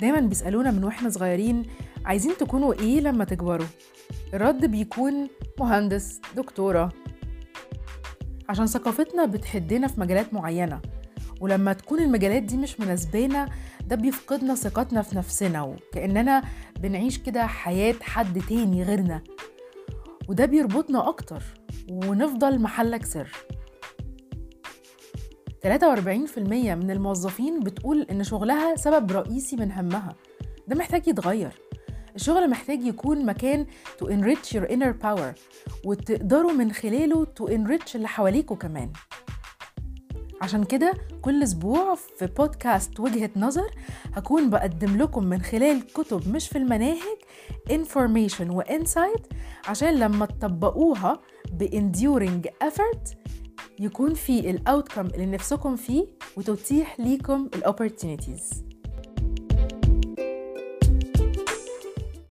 دايما بيسألونا من وإحنا صغيرين عايزين تكونوا إيه لما تكبروا؟ الرد بيكون مهندس دكتورة. عشان ثقافتنا بتحدنا في مجالات معينة ولما تكون المجالات دي مش مناسبانا ده بيفقدنا ثقتنا في نفسنا وكأننا بنعيش كده حياة حد تاني غيرنا. وده بيربطنا أكتر ونفضل محلك سر. 43% من الموظفين بتقول إن شغلها سبب رئيسي من همها. ده محتاج يتغير. الشغل محتاج يكون مكان to enrich your inner power وتقدروا من خلاله to enrich اللي حواليكوا كمان. عشان كده كل أسبوع في بودكاست وجهة نظر هكون بقدم لكم من خلال كتب مش في المناهج information و insight عشان لما تطبقوها ب enduring effort يكون في الاوتكم اللي نفسكم فيه وتتيح ليكم الاوبورتونيتيز